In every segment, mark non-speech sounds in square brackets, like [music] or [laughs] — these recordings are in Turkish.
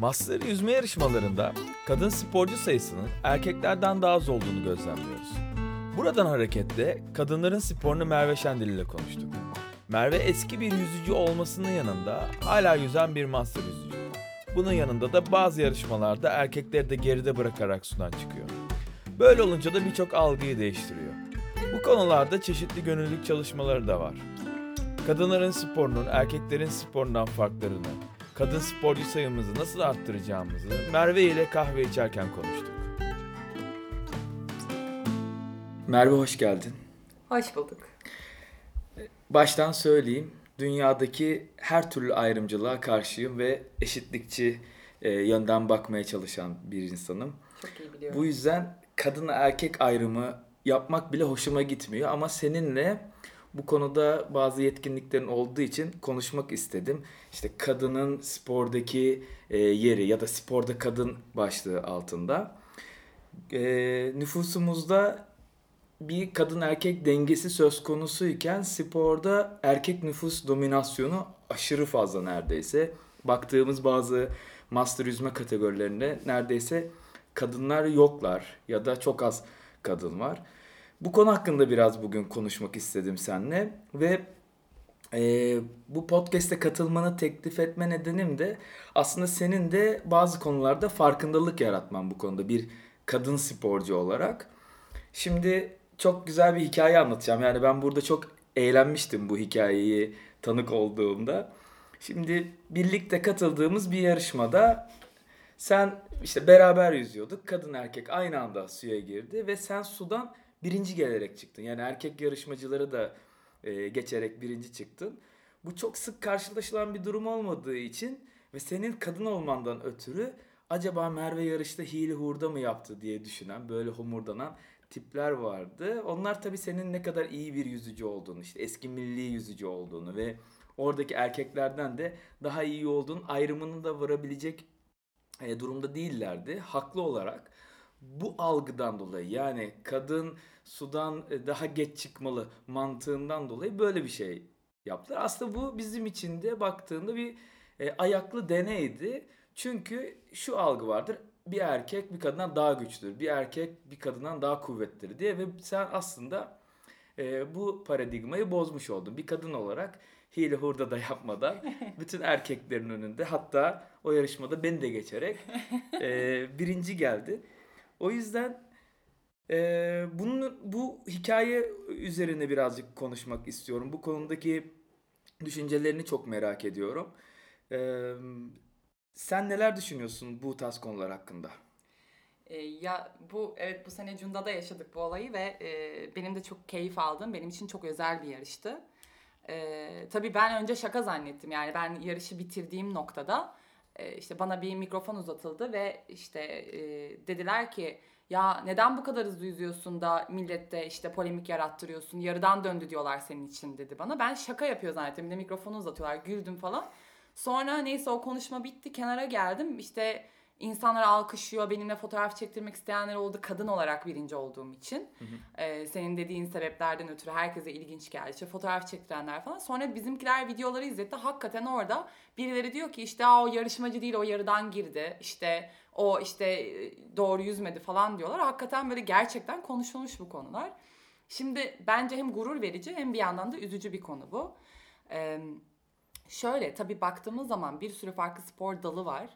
Master yüzme yarışmalarında kadın sporcu sayısının erkeklerden daha az olduğunu gözlemliyoruz. Buradan hareketle kadınların sporunu Merve Şendil ile konuştuk. Merve eski bir yüzücü olmasının yanında hala yüzen bir master yüzücü. Bunun yanında da bazı yarışmalarda erkekleri de geride bırakarak sudan çıkıyor. Böyle olunca da birçok algıyı değiştiriyor. Bu konularda çeşitli gönüllülük çalışmaları da var. Kadınların sporunun erkeklerin sporundan farklarını, kadın sporcu sayımızı nasıl arttıracağımızı Merve ile kahve içerken konuştuk. Merve hoş geldin. Hoş bulduk. Baştan söyleyeyim, dünyadaki her türlü ayrımcılığa karşıyım ve eşitlikçi e, yönden bakmaya çalışan bir insanım. Çok iyi biliyorum. Bu yüzden kadın erkek ayrımı yapmak bile hoşuma gitmiyor ama seninle bu konuda bazı yetkinliklerin olduğu için konuşmak istedim. İşte kadının spordaki e, yeri ya da sporda kadın başlığı altında. E, nüfusumuzda bir kadın erkek dengesi söz konusuyken sporda erkek nüfus dominasyonu aşırı fazla neredeyse. Baktığımız bazı master yüzme kategorilerinde neredeyse kadınlar yoklar ya da çok az kadın var. Bu konu hakkında biraz bugün konuşmak istedim seninle ve e, bu podcast'e katılmanı teklif etme nedenim de aslında senin de bazı konularda farkındalık yaratman bu konuda bir kadın sporcu olarak. Şimdi çok güzel bir hikaye anlatacağım. Yani ben burada çok eğlenmiştim bu hikayeyi tanık olduğumda. Şimdi birlikte katıldığımız bir yarışmada sen işte beraber yüzüyorduk. Kadın erkek aynı anda suya girdi ve sen sudan birinci gelerek çıktın. Yani erkek yarışmacıları da e, geçerek birinci çıktın. Bu çok sık karşılaşılan bir durum olmadığı için ve senin kadın olmandan ötürü acaba Merve yarışta hile hurda mı yaptı diye düşünen böyle homurdanan tipler vardı. Onlar tabii senin ne kadar iyi bir yüzücü olduğunu, işte eski milli yüzücü olduğunu ve oradaki erkeklerden de daha iyi olduğun ayrımını da varabilecek e, durumda değillerdi. Haklı olarak bu algıdan dolayı yani kadın sudan e, daha geç çıkmalı mantığından dolayı böyle bir şey yaptılar. Aslında bu bizim için de baktığında bir e, ayaklı deneydi. Çünkü şu algı vardır. Bir erkek bir kadından daha güçlüdür. Bir erkek bir kadından daha kuvvetlidir diye ve sen aslında e, bu paradigmayı bozmuş oldun. Bir kadın olarak hile hurda da yapmadan [laughs] bütün erkeklerin önünde hatta o yarışmada beni de geçerek e, birinci geldi. O yüzden e, bunun bu hikaye üzerine birazcık konuşmak istiyorum. Bu konudaki düşüncelerini çok merak ediyorum. E, sen neler düşünüyorsun bu tarz konular hakkında? E, ya bu evet bu sene Cunda'da yaşadık bu olayı ve e, benim de çok keyif aldım. Benim için çok özel bir yarıştı. E, tabii ben önce şaka zannettim. Yani ben yarışı bitirdiğim noktada işte bana bir mikrofon uzatıldı ve işte e, dediler ki ya neden bu kadar hızlı yüzüyorsun da millette işte polemik yarattırıyorsun yarıdan döndü diyorlar senin için dedi bana. Ben şaka yapıyor zannettim bir de mikrofonu uzatıyorlar güldüm falan. Sonra neyse o konuşma bitti kenara geldim işte insanlar alkışlıyor benimle fotoğraf çektirmek isteyenler oldu kadın olarak birinci olduğum için. Hı hı. Ee, senin dediğin sebeplerden ötürü herkese ilginç geldi. İşte fotoğraf çektirenler falan. Sonra bizimkiler videoları izletti. Hakikaten orada birileri diyor ki işte o yarışmacı değil o yarıdan girdi. İşte o işte doğru yüzmedi falan diyorlar. Hakikaten böyle gerçekten konuşulmuş bu konular. Şimdi bence hem gurur verici hem bir yandan da üzücü bir konu bu. Ee, şöyle tabii baktığımız zaman bir sürü farklı spor dalı var.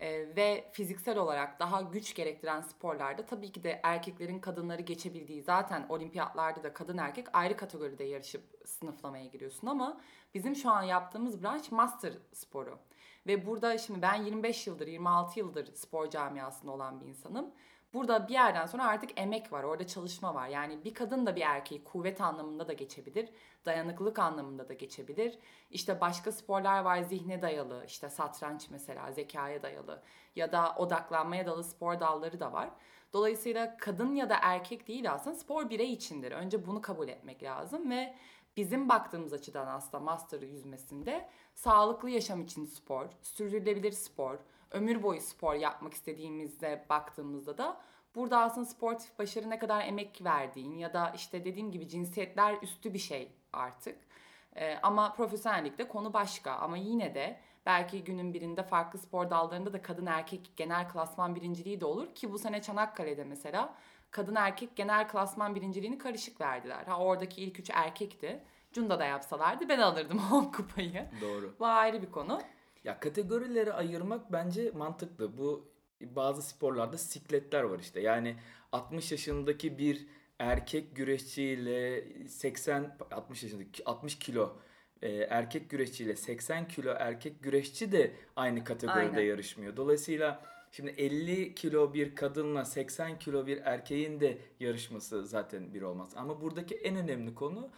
Ee, ve fiziksel olarak daha güç gerektiren sporlarda tabii ki de erkeklerin kadınları geçebildiği zaten olimpiyatlarda da kadın erkek ayrı kategoride yarışıp sınıflamaya giriyorsun ama bizim şu an yaptığımız branş master sporu. Ve burada şimdi ben 25 yıldır 26 yıldır spor camiasında olan bir insanım. Burada bir yerden sonra artık emek var, orada çalışma var. Yani bir kadın da bir erkeği kuvvet anlamında da geçebilir, dayanıklılık anlamında da geçebilir. İşte başka sporlar var zihne dayalı, işte satranç mesela zekaya dayalı ya da odaklanmaya dayalı spor dalları da var. Dolayısıyla kadın ya da erkek değil aslında spor birey içindir. Önce bunu kabul etmek lazım ve bizim baktığımız açıdan aslında master yüzmesinde sağlıklı yaşam için spor, sürdürülebilir spor, ömür boyu spor yapmak istediğimizde baktığımızda da burada aslında sportif başarı ne kadar emek verdiğin ya da işte dediğim gibi cinsiyetler üstü bir şey artık. Ee, ama profesyonellikte konu başka ama yine de Belki günün birinde farklı spor dallarında da kadın erkek genel klasman birinciliği de olur ki bu sene Çanakkale'de mesela kadın erkek genel klasman birinciliğini karışık verdiler. Ha oradaki ilk üç erkekti. Cunda da yapsalardı ben alırdım [laughs] o kupayı. Doğru. Bu ayrı bir konu. Ya kategorileri ayırmak bence mantıklı. Bu bazı sporlarda sikletler var işte. Yani 60 yaşındaki bir erkek güreşçiyle 80 60 yaşındaki 60 kilo e, erkek güreşçiyle 80 kilo erkek güreşçi de aynı kategoride Aynen. yarışmıyor. Dolayısıyla şimdi 50 kilo bir kadınla 80 kilo bir erkeğin de yarışması zaten bir olmaz. Ama buradaki en önemli konu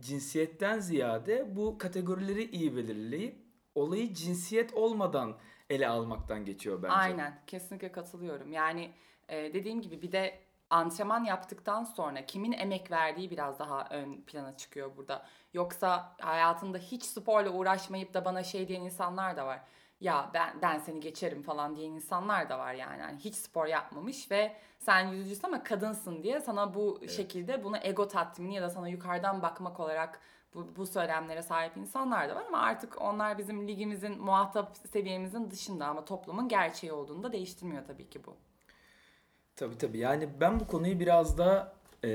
cinsiyetten ziyade bu kategorileri iyi belirleyip olayı cinsiyet olmadan ele almaktan geçiyor bence. Aynen kesinlikle katılıyorum. Yani e, dediğim gibi bir de antrenman yaptıktan sonra kimin emek verdiği biraz daha ön plana çıkıyor burada. Yoksa hayatında hiç sporla uğraşmayıp da bana şey diyen insanlar da var. Ya ben ben seni geçerim falan diyen insanlar da var yani. yani hiç spor yapmamış ve sen yüzücüsün ama kadınsın diye sana bu şekilde bunu ego tatmini ya da sana yukarıdan bakmak olarak bu, bu söylemlere sahip insanlar da var ama artık onlar bizim ligimizin muhatap seviyemizin dışında ama toplumun gerçeği olduğunu da değiştirmiyor tabii ki bu. Tabii tabii. Yani ben bu konuyu biraz da e,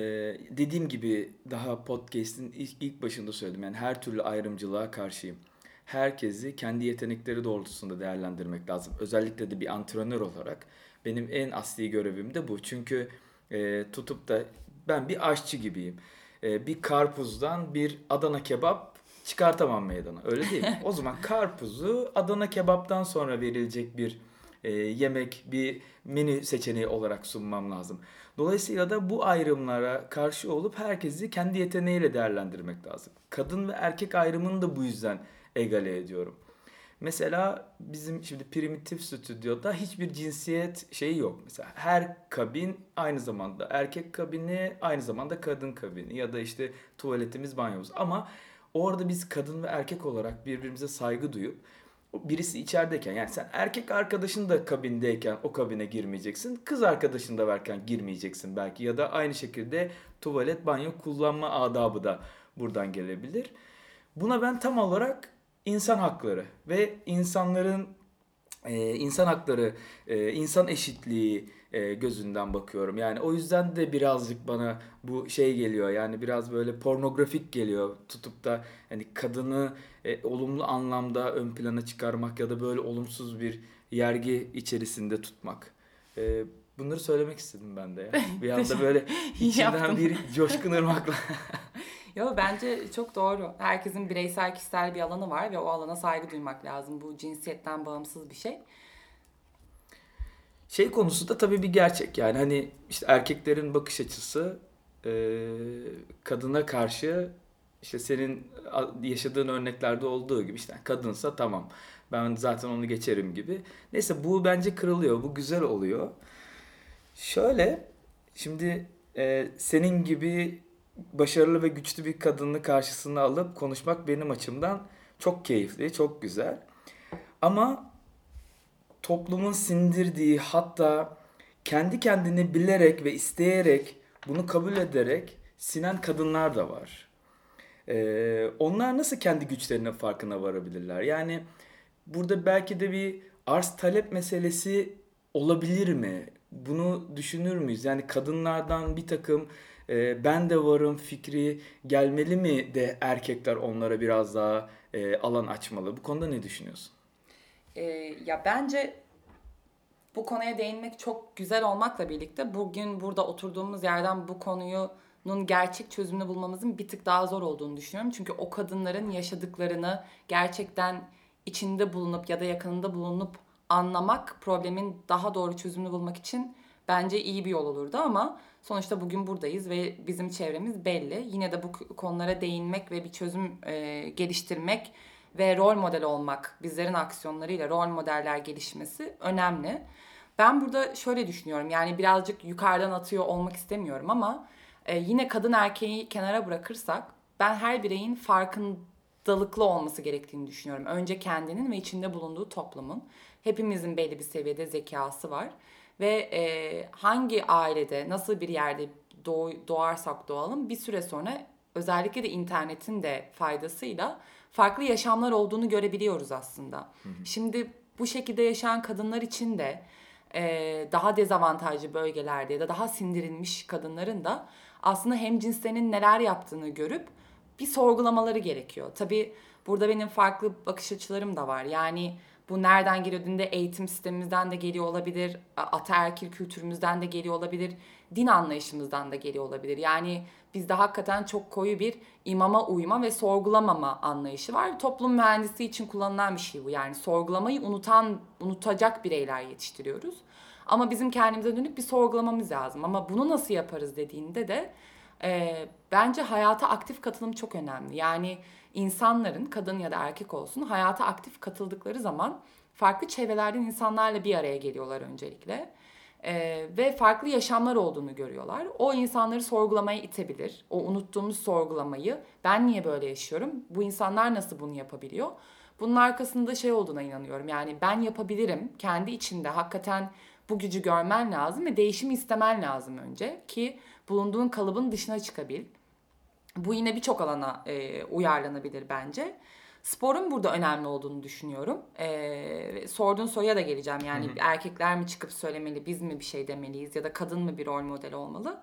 dediğim gibi daha podcast'in ilk, ilk başında söyledim. Yani her türlü ayrımcılığa karşıyım. Herkesi kendi yetenekleri doğrultusunda değerlendirmek lazım. Özellikle de bir antrenör olarak benim en asli görevim de bu. Çünkü e, tutup da ben bir aşçı gibiyim. E, bir karpuzdan bir Adana kebap çıkartamam meydana. Öyle değil mi? [laughs] O zaman karpuzu Adana kebaptan sonra verilecek bir e, yemek, bir menü seçeneği olarak sunmam lazım. Dolayısıyla da bu ayrımlara karşı olup herkesi kendi yeteneğiyle değerlendirmek lazım. Kadın ve erkek ayrımını da bu yüzden egale ediyorum. Mesela bizim şimdi primitif stüdyoda hiçbir cinsiyet şeyi yok. Mesela her kabin aynı zamanda erkek kabini, aynı zamanda kadın kabini ya da işte tuvaletimiz, banyomuz. Ama orada biz kadın ve erkek olarak birbirimize saygı duyup birisi içerideyken yani sen erkek arkadaşın da kabindeyken o kabine girmeyeceksin. Kız arkadaşın da varken girmeyeceksin belki ya da aynı şekilde tuvalet banyo kullanma adabı da buradan gelebilir. Buna ben tam olarak insan hakları ve insanların e, insan hakları, e, insan eşitliği e, gözünden bakıyorum. Yani o yüzden de birazcık bana bu şey geliyor. Yani biraz böyle pornografik geliyor. Tutup da hani kadını e, olumlu anlamda ön plana çıkarmak ya da böyle olumsuz bir yergi içerisinde tutmak. E, bunları söylemek istedim ben de ya. [laughs] Bir anda böyle yaptın. bir coşkun ırmakla. [laughs] Yo bence çok doğru. Herkesin bireysel kişisel bir alanı var ve o alana saygı duymak lazım. Bu cinsiyetten bağımsız bir şey. Şey konusu da tabii bir gerçek yani hani işte erkeklerin bakış açısı e, kadına karşı işte senin yaşadığın örneklerde olduğu gibi işte kadınsa tamam ben zaten onu geçerim gibi. Neyse bu bence kırılıyor bu güzel oluyor. Şöyle şimdi e, senin gibi başarılı ve güçlü bir kadını karşısına alıp konuşmak benim açımdan çok keyifli, çok güzel. Ama toplumun sindirdiği hatta kendi kendini bilerek ve isteyerek bunu kabul ederek sinen kadınlar da var. Ee, onlar nasıl kendi güçlerinin farkına varabilirler? Yani burada belki de bir arz talep meselesi olabilir mi? Bunu düşünür müyüz? Yani kadınlardan bir takım e, ben de varım fikri gelmeli mi de erkekler onlara biraz daha e, alan açmalı? Bu konuda ne düşünüyorsun? Ee, ya bence bu konuya değinmek çok güzel olmakla birlikte bugün burada oturduğumuz yerden bu konunun gerçek çözümünü bulmamızın bir tık daha zor olduğunu düşünüyorum. Çünkü o kadınların yaşadıklarını gerçekten içinde bulunup ya da yakınında bulunup anlamak problemin daha doğru çözümünü bulmak için bence iyi bir yol olurdu ama sonuçta bugün buradayız ve bizim çevremiz belli. Yine de bu konulara değinmek ve bir çözüm e, geliştirmek ve rol model olmak, bizlerin aksiyonlarıyla rol modeller gelişmesi önemli. Ben burada şöyle düşünüyorum yani birazcık yukarıdan atıyor olmak istemiyorum ama e, yine kadın erkeği kenara bırakırsak ben her bireyin farkındalıklı olması gerektiğini düşünüyorum. Önce kendinin ve içinde bulunduğu toplumun. Hepimizin belli bir seviyede zekası var ve e, hangi ailede nasıl bir yerde doğ- doğarsak doğalım bir süre sonra özellikle de internetin de faydasıyla farklı yaşamlar olduğunu görebiliyoruz aslında. Şimdi bu şekilde yaşayan kadınlar için de e, daha dezavantajlı bölgelerde ya da daha sindirilmiş kadınların da aslında hem cinslerinin neler yaptığını görüp bir sorgulamaları gerekiyor. Tabii burada benim farklı bakış açılarım da var. Yani bu nereden geliyor dediğinde eğitim sistemimizden de geliyor olabilir, ataerkil kültürümüzden de geliyor olabilir, din anlayışımızdan da geliyor olabilir. Yani bizde hakikaten çok koyu bir imama uyma ve sorgulamama anlayışı var. Toplum mühendisi için kullanılan bir şey bu. Yani sorgulamayı unutan, unutacak bireyler yetiştiriyoruz. Ama bizim kendimize dönük bir sorgulamamız lazım. Ama bunu nasıl yaparız dediğinde de e, bence hayata aktif katılım çok önemli. Yani insanların kadın ya da erkek olsun hayata aktif katıldıkları zaman farklı çevrelerden insanlarla bir araya geliyorlar öncelikle. Ee, ve farklı yaşamlar olduğunu görüyorlar. O insanları sorgulamaya itebilir. O unuttuğumuz sorgulamayı ben niye böyle yaşıyorum? Bu insanlar nasıl bunu yapabiliyor? Bunun arkasında şey olduğuna inanıyorum. Yani ben yapabilirim. Kendi içinde hakikaten bu gücü görmen lazım ve değişimi istemen lazım önce ki bulunduğun kalıbın dışına çıkabil. Bu yine birçok alana e, uyarlanabilir bence. Sporun burada önemli olduğunu düşünüyorum. E, sorduğun soruya da geleceğim. Yani erkekler mi çıkıp söylemeli, biz mi bir şey demeliyiz ya da kadın mı bir rol model olmalı?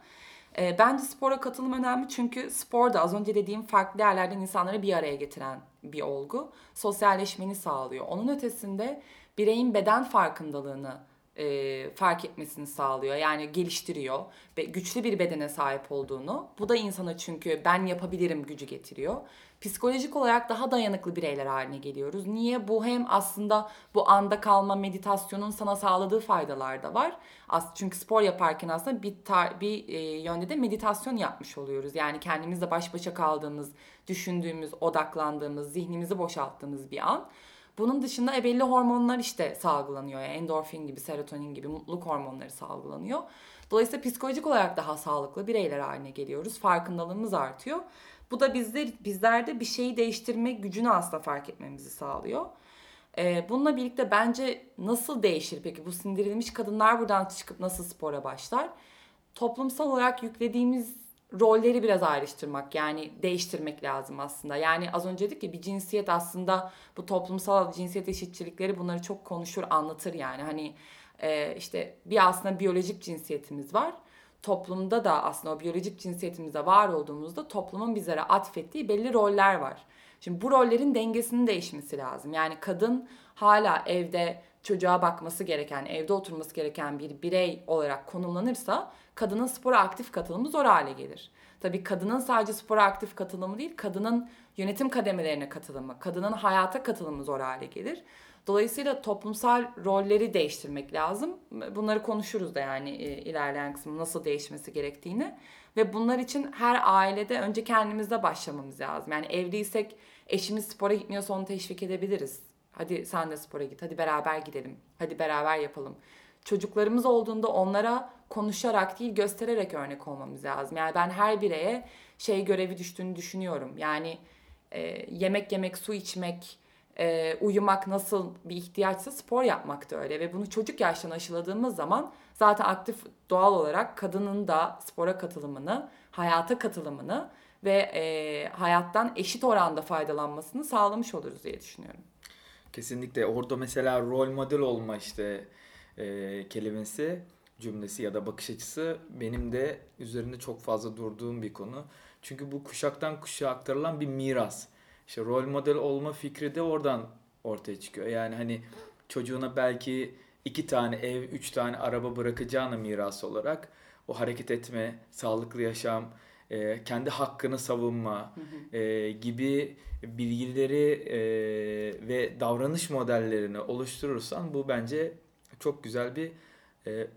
E, bence spora katılım önemli çünkü spor da az önce dediğim farklı yerlerden insanları bir araya getiren bir olgu. Sosyalleşmeni sağlıyor. Onun ötesinde bireyin beden farkındalığını e, fark etmesini sağlıyor. Yani geliştiriyor ve güçlü bir bedene sahip olduğunu. Bu da insana çünkü ben yapabilirim gücü getiriyor. Psikolojik olarak daha dayanıklı bireyler haline geliyoruz. Niye? Bu hem aslında bu anda kalma meditasyonun sana sağladığı faydalar da var. As çünkü spor yaparken aslında bir tar- bir e, yönde de meditasyon yapmış oluyoruz. Yani kendimizle baş başa kaldığımız, düşündüğümüz, odaklandığımız, zihnimizi boşalttığımız bir an. Bunun dışında e, belli hormonlar işte salgılanıyor. Yani endorfin gibi, serotonin gibi mutluluk hormonları salgılanıyor. Dolayısıyla psikolojik olarak daha sağlıklı bireyler haline geliyoruz. Farkındalığımız artıyor. Bu da bizler, bizlerde bir şeyi değiştirme gücünü aslında fark etmemizi sağlıyor. Ee, bununla birlikte bence nasıl değişir peki? Bu sindirilmiş kadınlar buradan çıkıp nasıl spora başlar? Toplumsal olarak yüklediğimiz rolleri biraz ayrıştırmak yani değiştirmek lazım aslında. Yani az önce dedik ki bir cinsiyet aslında bu toplumsal cinsiyet eşitçilikleri bunları çok konuşur anlatır yani. Hani e, işte bir aslında biyolojik cinsiyetimiz var. Toplumda da aslında o biyolojik cinsiyetimizde var olduğumuzda toplumun bizlere atfettiği belli roller var. Şimdi bu rollerin dengesinin değişmesi lazım. Yani kadın hala evde çocuğa bakması gereken, evde oturması gereken bir birey olarak konumlanırsa kadının spora aktif katılımı zor hale gelir. Tabii kadının sadece spora aktif katılımı değil, kadının yönetim kademelerine katılımı, kadının hayata katılımı zor hale gelir. Dolayısıyla toplumsal rolleri değiştirmek lazım. Bunları konuşuruz da yani e, ilerleyen kısmı nasıl değişmesi gerektiğini. Ve bunlar için her ailede önce kendimizde başlamamız lazım. Yani evliysek eşimiz spora gitmiyorsa onu teşvik edebiliriz. Hadi sen de spora git, hadi beraber gidelim, hadi beraber yapalım. Çocuklarımız olduğunda onlara konuşarak değil göstererek örnek olmamız lazım. Yani ben her bireye şey görevi düştüğünü düşünüyorum. Yani e, yemek yemek, su içmek, e, uyumak nasıl bir ihtiyaçsa spor yapmak da öyle. Ve bunu çocuk yaştan aşıladığımız zaman zaten aktif doğal olarak kadının da spora katılımını, hayata katılımını ve e, hayattan eşit oranda faydalanmasını sağlamış oluruz diye düşünüyorum. Kesinlikle orada mesela rol model olma işte e, kelimesi, cümlesi ya da bakış açısı benim de üzerinde çok fazla durduğum bir konu. Çünkü bu kuşaktan kuşağa aktarılan bir miras. İşte rol model olma fikri de oradan ortaya çıkıyor. Yani hani çocuğuna belki iki tane ev, üç tane araba bırakacağına miras olarak o hareket etme, sağlıklı yaşam, e, kendi hakkını savunma e, gibi bilgileri e, ve davranış modellerini oluşturursan bu bence çok güzel bir e, öz,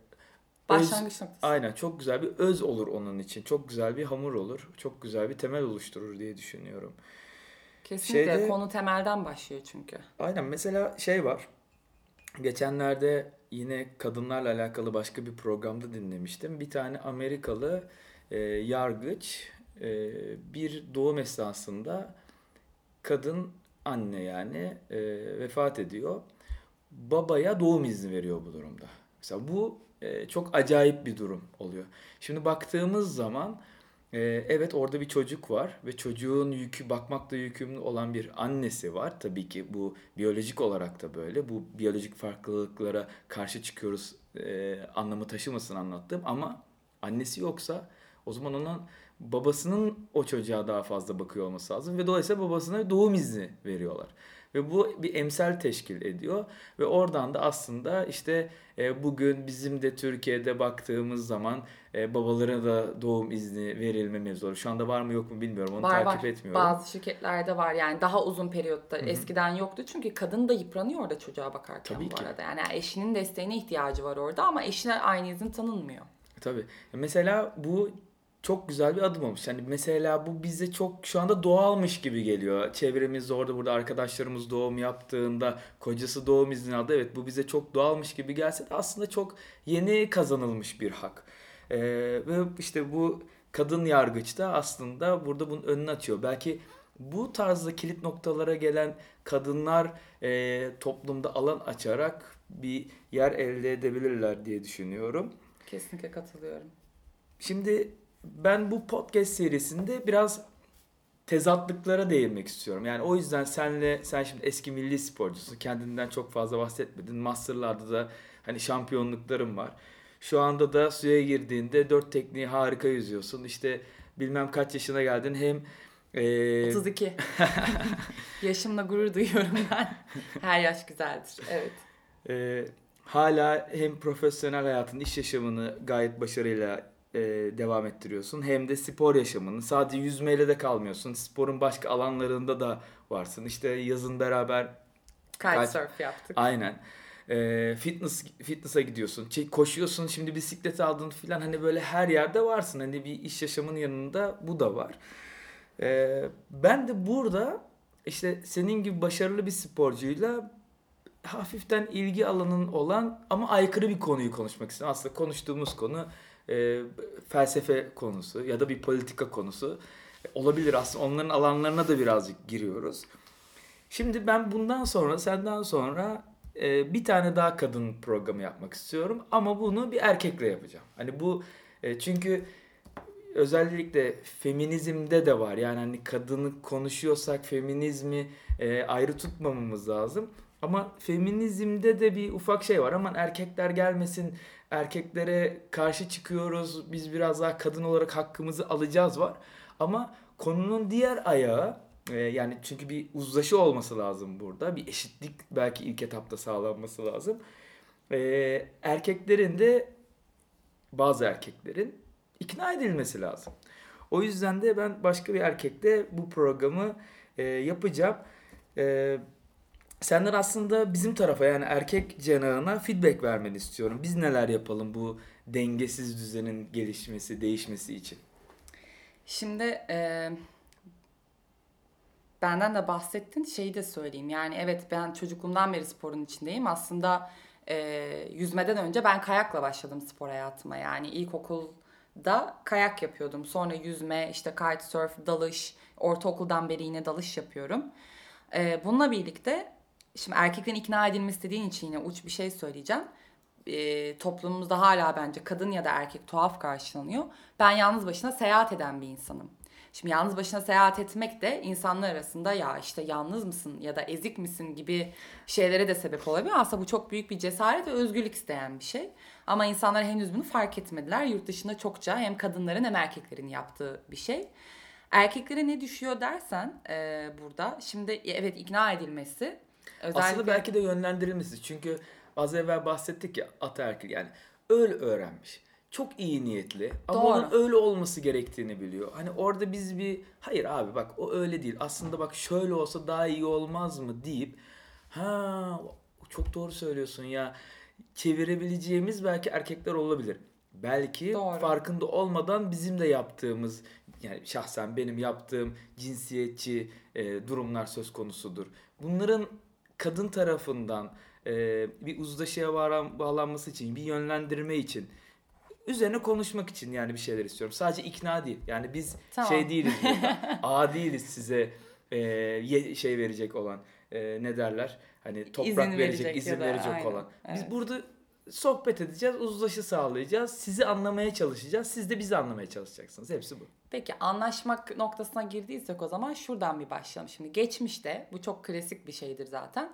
Başlangıç noktası. aynen çok güzel bir öz olur onun için. Çok güzel bir hamur olur. Çok güzel bir temel oluşturur diye düşünüyorum. Kesinlikle Şeyde- konu temelden başlıyor çünkü. Aynen mesela şey var. Geçenlerde yine kadınlarla alakalı başka bir programda dinlemiştim. Bir tane Amerikalı e, yargıç e, bir doğum esnasında kadın anne yani e, vefat ediyor. Babaya doğum izni veriyor bu durumda. Mesela bu e, çok acayip bir durum oluyor. Şimdi baktığımız zaman Ee, evet orada bir çocuk var ve çocuğun yükü bakmakla yükümlü olan bir annesi var. Tabii ki bu biyolojik olarak da böyle. Bu biyolojik farklılıklara karşı çıkıyoruz e, anlamı taşımasın anlattım ama annesi yoksa o zaman onun babasının o çocuğa daha fazla bakıyor olması lazım ve dolayısıyla babasına doğum izni veriyorlar. Ve bu bir emsal teşkil ediyor ve oradan da aslında işte e, bugün bizim de Türkiye'de baktığımız zaman e, babalara da doğum izni verilme mevzuları. Şu anda var mı yok mu bilmiyorum onu var, takip var. etmiyorum. Bazı şirketlerde var yani daha uzun periyotta eskiden yoktu çünkü kadın da yıpranıyor orada çocuğa bakarken Tabii bu ki. arada. Yani eşinin desteğine ihtiyacı var orada ama eşine aynı izin tanınmıyor. Tabii. Mesela bu çok güzel bir adım olmuş. Yani mesela bu bize çok şu anda doğalmış gibi geliyor. Çevremizde orada burada arkadaşlarımız doğum yaptığında kocası doğum izni aldı. Evet bu bize çok doğalmış gibi gelse de aslında çok yeni kazanılmış bir hak. Ee, ve işte bu kadın yargıç da aslında burada bunun önünü açıyor. Belki bu tarzda kilit noktalara gelen kadınlar e, toplumda alan açarak bir yer elde edebilirler diye düşünüyorum. Kesinlikle katılıyorum. Şimdi ben bu podcast serisinde biraz tezatlıklara değinmek istiyorum. Yani o yüzden senle sen şimdi eski milli sporcusun. Kendinden çok fazla bahsetmedin. Master'larda da hani şampiyonluklarım var. Şu anda da suya girdiğinde dört tekniği harika yüzüyorsun. İşte bilmem kaç yaşına geldin. Hem e, 32. [laughs] Yaşımla gurur duyuyorum ben. Her yaş güzeldir. Evet. e, hala hem profesyonel hayatın, iş yaşamını gayet başarıyla e, devam ettiriyorsun. Hem de spor yaşamını. Sadece yüzmeyle de kalmıyorsun. Sporun başka alanlarında da varsın. İşte yazın beraber Kitesurf yaptık. aynen e, fitness fitness'a gidiyorsun. Çe- Koşuyorsun. Şimdi bisiklet aldın filan. Hani böyle her yerde varsın. Hani bir iş yaşamının yanında bu da var. E, ben de burada işte senin gibi başarılı bir sporcuyla hafiften ilgi alanın olan ama aykırı bir konuyu konuşmak istiyorum. Aslında konuştuğumuz konu e, felsefe konusu ya da bir politika konusu olabilir aslında. Onların alanlarına da birazcık giriyoruz. Şimdi ben bundan sonra senden sonra e, bir tane daha kadın programı yapmak istiyorum ama bunu bir erkekle yapacağım. Hani bu e, çünkü özellikle feminizmde de var. Yani hani kadını konuşuyorsak feminizmi e, ayrı tutmamamız lazım. Ama feminizmde de bir ufak şey var. Aman erkekler gelmesin, erkeklere karşı çıkıyoruz. Biz biraz daha kadın olarak hakkımızı alacağız var. Ama konunun diğer ayağı e, yani çünkü bir uzlaşı olması lazım burada. Bir eşitlik belki ilk etapta sağlanması lazım. E, erkeklerin de bazı erkeklerin ikna edilmesi lazım. O yüzden de ben başka bir erkekle bu programı e, yapacağım. E, senden aslında bizim tarafa yani erkek cenahına feedback vermeni istiyorum. Biz neler yapalım bu dengesiz düzenin gelişmesi, değişmesi için? Şimdi e, benden de bahsettin şeyi de söyleyeyim. Yani evet ben çocukluğumdan beri sporun içindeyim. Aslında e, yüzmeden önce ben kayakla başladım spor hayatıma. Yani ilkokulda kayak yapıyordum. Sonra yüzme, işte kitesurf, dalış. Ortaokuldan beri yine dalış yapıyorum. E, bununla birlikte şimdi erkeklerin ikna edilmesi dediğin için yine uç bir şey söyleyeceğim. E, toplumumuzda hala bence kadın ya da erkek tuhaf karşılanıyor. Ben yalnız başına seyahat eden bir insanım. Şimdi yalnız başına seyahat etmek de insanlar arasında ya işte yalnız mısın ya da ezik misin gibi şeylere de sebep olabiliyor. Aslında bu çok büyük bir cesaret ve özgürlük isteyen bir şey. Ama insanlar henüz bunu fark etmediler. Yurt dışında çokça hem kadınların hem erkeklerin yaptığı bir şey. Erkeklere ne düşüyor dersen e, burada şimdi evet ikna edilmesi özellikle Aslında belki de yönlendirilmesi. Çünkü az evvel bahsettik ya ataerkil yani öyle öğrenmiş. Çok iyi niyetli ama Doğru. onun öyle olması gerektiğini biliyor. Hani orada biz bir hayır abi bak o öyle değil. Aslında bak şöyle olsa daha iyi olmaz mı deyip ha çok doğru söylüyorsun ya çevirebileceğimiz belki erkekler olabilir. Belki Doğru. farkında olmadan bizim de yaptığımız yani şahsen benim yaptığım cinsiyetçi e, durumlar söz konusudur. Bunların kadın tarafından e, bir uzlaşıya bağlanması için, bir yönlendirme için, üzerine konuşmak için yani bir şeyler istiyorum. Sadece ikna değil. Yani biz Tamam. şey değiliz burada. [laughs] A değiliz size e, şey verecek olan. e, ne derler? Hani toprak İzin verecek, verecek izin verecek aynen, olan. Biz evet. burada sohbet edeceğiz, uzlaşı sağlayacağız, sizi anlamaya çalışacağız, siz de bizi anlamaya çalışacaksınız. Hepsi bu. Peki anlaşmak noktasına girdiysek o zaman şuradan bir başlayalım. Şimdi geçmişte bu çok klasik bir şeydir zaten.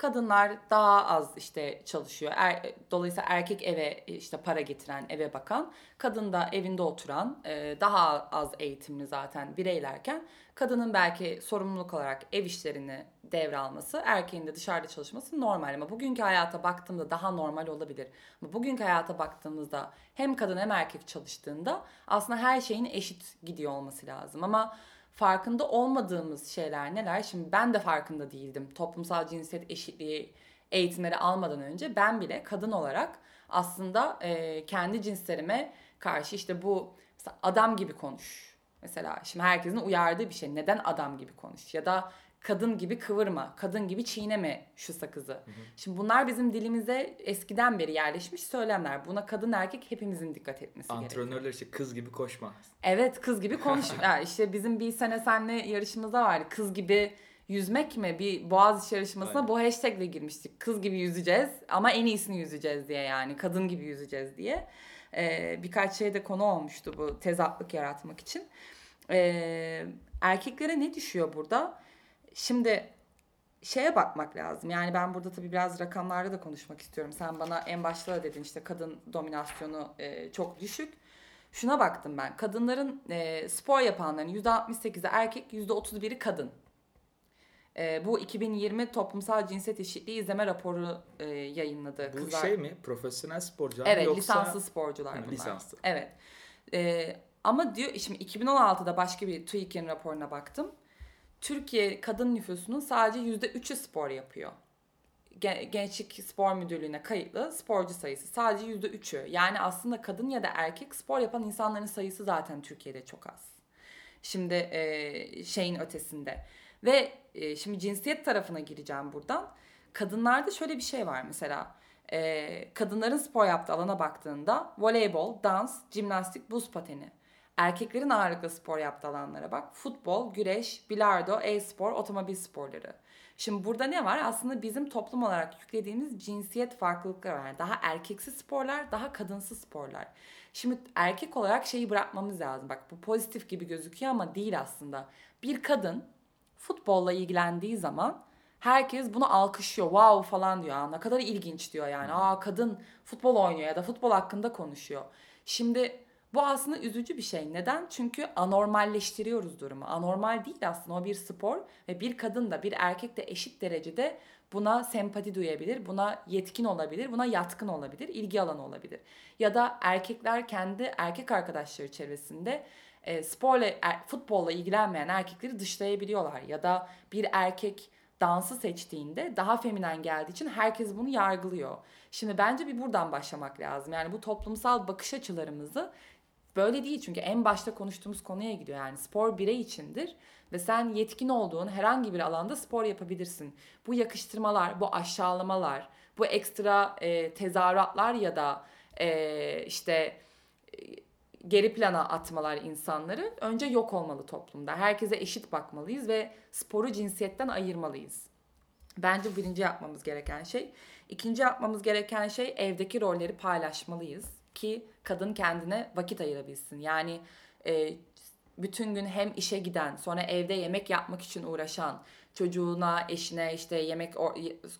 Kadınlar daha az işte çalışıyor. Er, dolayısıyla erkek eve işte para getiren, eve bakan. Kadın da evinde oturan, e, daha az eğitimli zaten bireylerken kadının belki sorumluluk olarak ev işlerini devralması, erkeğin de dışarıda çalışması normal. Ama bugünkü hayata baktığımda daha normal olabilir. Ama bugünkü hayata baktığımızda hem kadın hem erkek çalıştığında aslında her şeyin eşit gidiyor olması lazım. Ama farkında olmadığımız şeyler neler? Şimdi ben de farkında değildim. Toplumsal cinsiyet eşitliği eğitimleri almadan önce ben bile kadın olarak aslında e, kendi cinslerime karşı işte bu adam gibi konuş. Mesela şimdi herkesin uyardığı bir şey. Neden adam gibi konuş? Ya da kadın gibi kıvırma, kadın gibi çiğneme şu sakızı. Hı hı. Şimdi bunlar bizim dilimize eskiden beri yerleşmiş söylemler. Buna kadın erkek hepimizin dikkat etmesi Antrenörler gerekiyor. Antrenörler işte kız gibi koşma. Evet kız gibi [laughs] konuş. yani işte bizim bir sene senle yarışımızda vardı. Kız gibi yüzmek mi? Bir boğaz yarışmasına Aynen. bu hashtagle girmiştik. Kız gibi yüzeceğiz ama en iyisini yüzeceğiz diye yani. Kadın gibi yüzeceğiz diye. Ee, birkaç şeyde konu olmuştu bu tezatlık yaratmak için. Ee, erkeklere ne düşüyor burada? Şimdi şeye bakmak lazım. Yani ben burada tabii biraz rakamlarda da konuşmak istiyorum. Sen bana en başta da dedin işte kadın dominasyonu e, çok düşük. Şuna baktım ben. Kadınların e, spor yapanların %68'i erkek, %31'i kadın. E, bu 2020 Toplumsal Cinsiyet Eşitliği izleme raporu e, yayınladı. Bu Kızlar... şey mi? Profesyonel sporcular evet, yoksa... lisanslı sporcular bunlar. Lisanslı. Evet. E, ama diyor şimdi 2016'da başka bir TÜİK'in raporuna baktım. Türkiye kadın nüfusunun sadece %3'ü spor yapıyor. Gençlik Spor Müdürlüğü'ne kayıtlı sporcu sayısı sadece %3'ü. Yani aslında kadın ya da erkek spor yapan insanların sayısı zaten Türkiye'de çok az. Şimdi e, şeyin ötesinde. Ve e, şimdi cinsiyet tarafına gireceğim buradan. Kadınlarda şöyle bir şey var mesela. E, kadınların spor yaptığı alana baktığında voleybol, dans, jimnastik, buz pateni. Erkeklerin ağırlıklı spor yaptığı alanlara bak. Futbol, güreş, bilardo, e-spor, otomobil sporları. Şimdi burada ne var? Aslında bizim toplum olarak yüklediğimiz cinsiyet farklılıkları var. Daha erkeksi sporlar, daha kadınsı sporlar. Şimdi erkek olarak şeyi bırakmamız lazım. Bak bu pozitif gibi gözüküyor ama değil aslında. Bir kadın futbolla ilgilendiği zaman herkes bunu alkışlıyor. Wow falan diyor. Aa, ne kadar ilginç diyor yani. Aa kadın futbol oynuyor ya da futbol hakkında konuşuyor. Şimdi bu aslında üzücü bir şey. Neden? Çünkü anormalleştiriyoruz durumu. Anormal değil aslında o bir spor ve bir kadın da bir erkek de eşit derecede buna sempati duyabilir, buna yetkin olabilir, buna yatkın olabilir, ilgi alanı olabilir. Ya da erkekler kendi erkek arkadaşları çevresinde e, sporla, er, futbolla ilgilenmeyen erkekleri dışlayabiliyorlar. Ya da bir erkek dansı seçtiğinde daha feminen geldiği için herkes bunu yargılıyor. Şimdi bence bir buradan başlamak lazım. Yani bu toplumsal bakış açılarımızı Böyle değil çünkü en başta konuştuğumuz konuya gidiyor. Yani spor birey içindir ve sen yetkin olduğun herhangi bir alanda spor yapabilirsin. Bu yakıştırmalar, bu aşağılamalar, bu ekstra e, tezahüratlar ya da e, işte e, geri plana atmalar insanları önce yok olmalı toplumda. Herkese eşit bakmalıyız ve sporu cinsiyetten ayırmalıyız. Bence birinci yapmamız gereken şey. İkinci yapmamız gereken şey evdeki rolleri paylaşmalıyız ki kadın kendine vakit ayırabilsin. Yani e, bütün gün hem işe giden, sonra evde yemek yapmak için uğraşan, çocuğuna, eşine işte yemek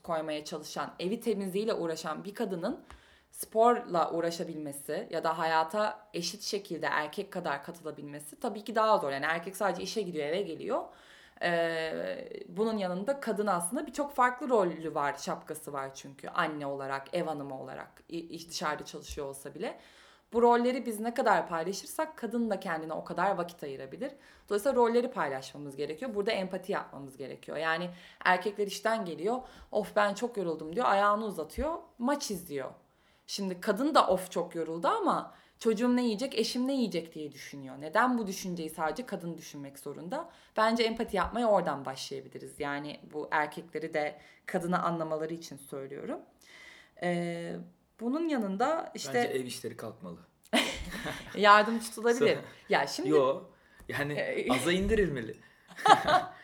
koymaya çalışan, evi temizliğiyle uğraşan bir kadının sporla uğraşabilmesi ya da hayata eşit şekilde erkek kadar katılabilmesi tabii ki daha zor. Yani erkek sadece işe gidiyor, eve geliyor. Ee, bunun yanında kadın aslında birçok farklı rolü var, şapkası var çünkü anne olarak, ev hanımı olarak, dışarıda çalışıyor olsa bile. Bu rolleri biz ne kadar paylaşırsak kadın da kendine o kadar vakit ayırabilir. Dolayısıyla rolleri paylaşmamız gerekiyor. Burada empati yapmamız gerekiyor. Yani erkekler işten geliyor. Of ben çok yoruldum diyor. Ayağını uzatıyor. Maç izliyor. Şimdi kadın da of çok yoruldu ama çocuğum ne yiyecek, eşim ne yiyecek diye düşünüyor. Neden bu düşünceyi sadece kadın düşünmek zorunda? Bence empati yapmaya oradan başlayabiliriz. Yani bu erkekleri de kadını anlamaları için söylüyorum. Ee, bunun yanında işte... Bence ev işleri kalkmalı. [laughs] yardım tutulabilir. [laughs] ya şimdi... Yo. Yani aza indirilmeli. [laughs]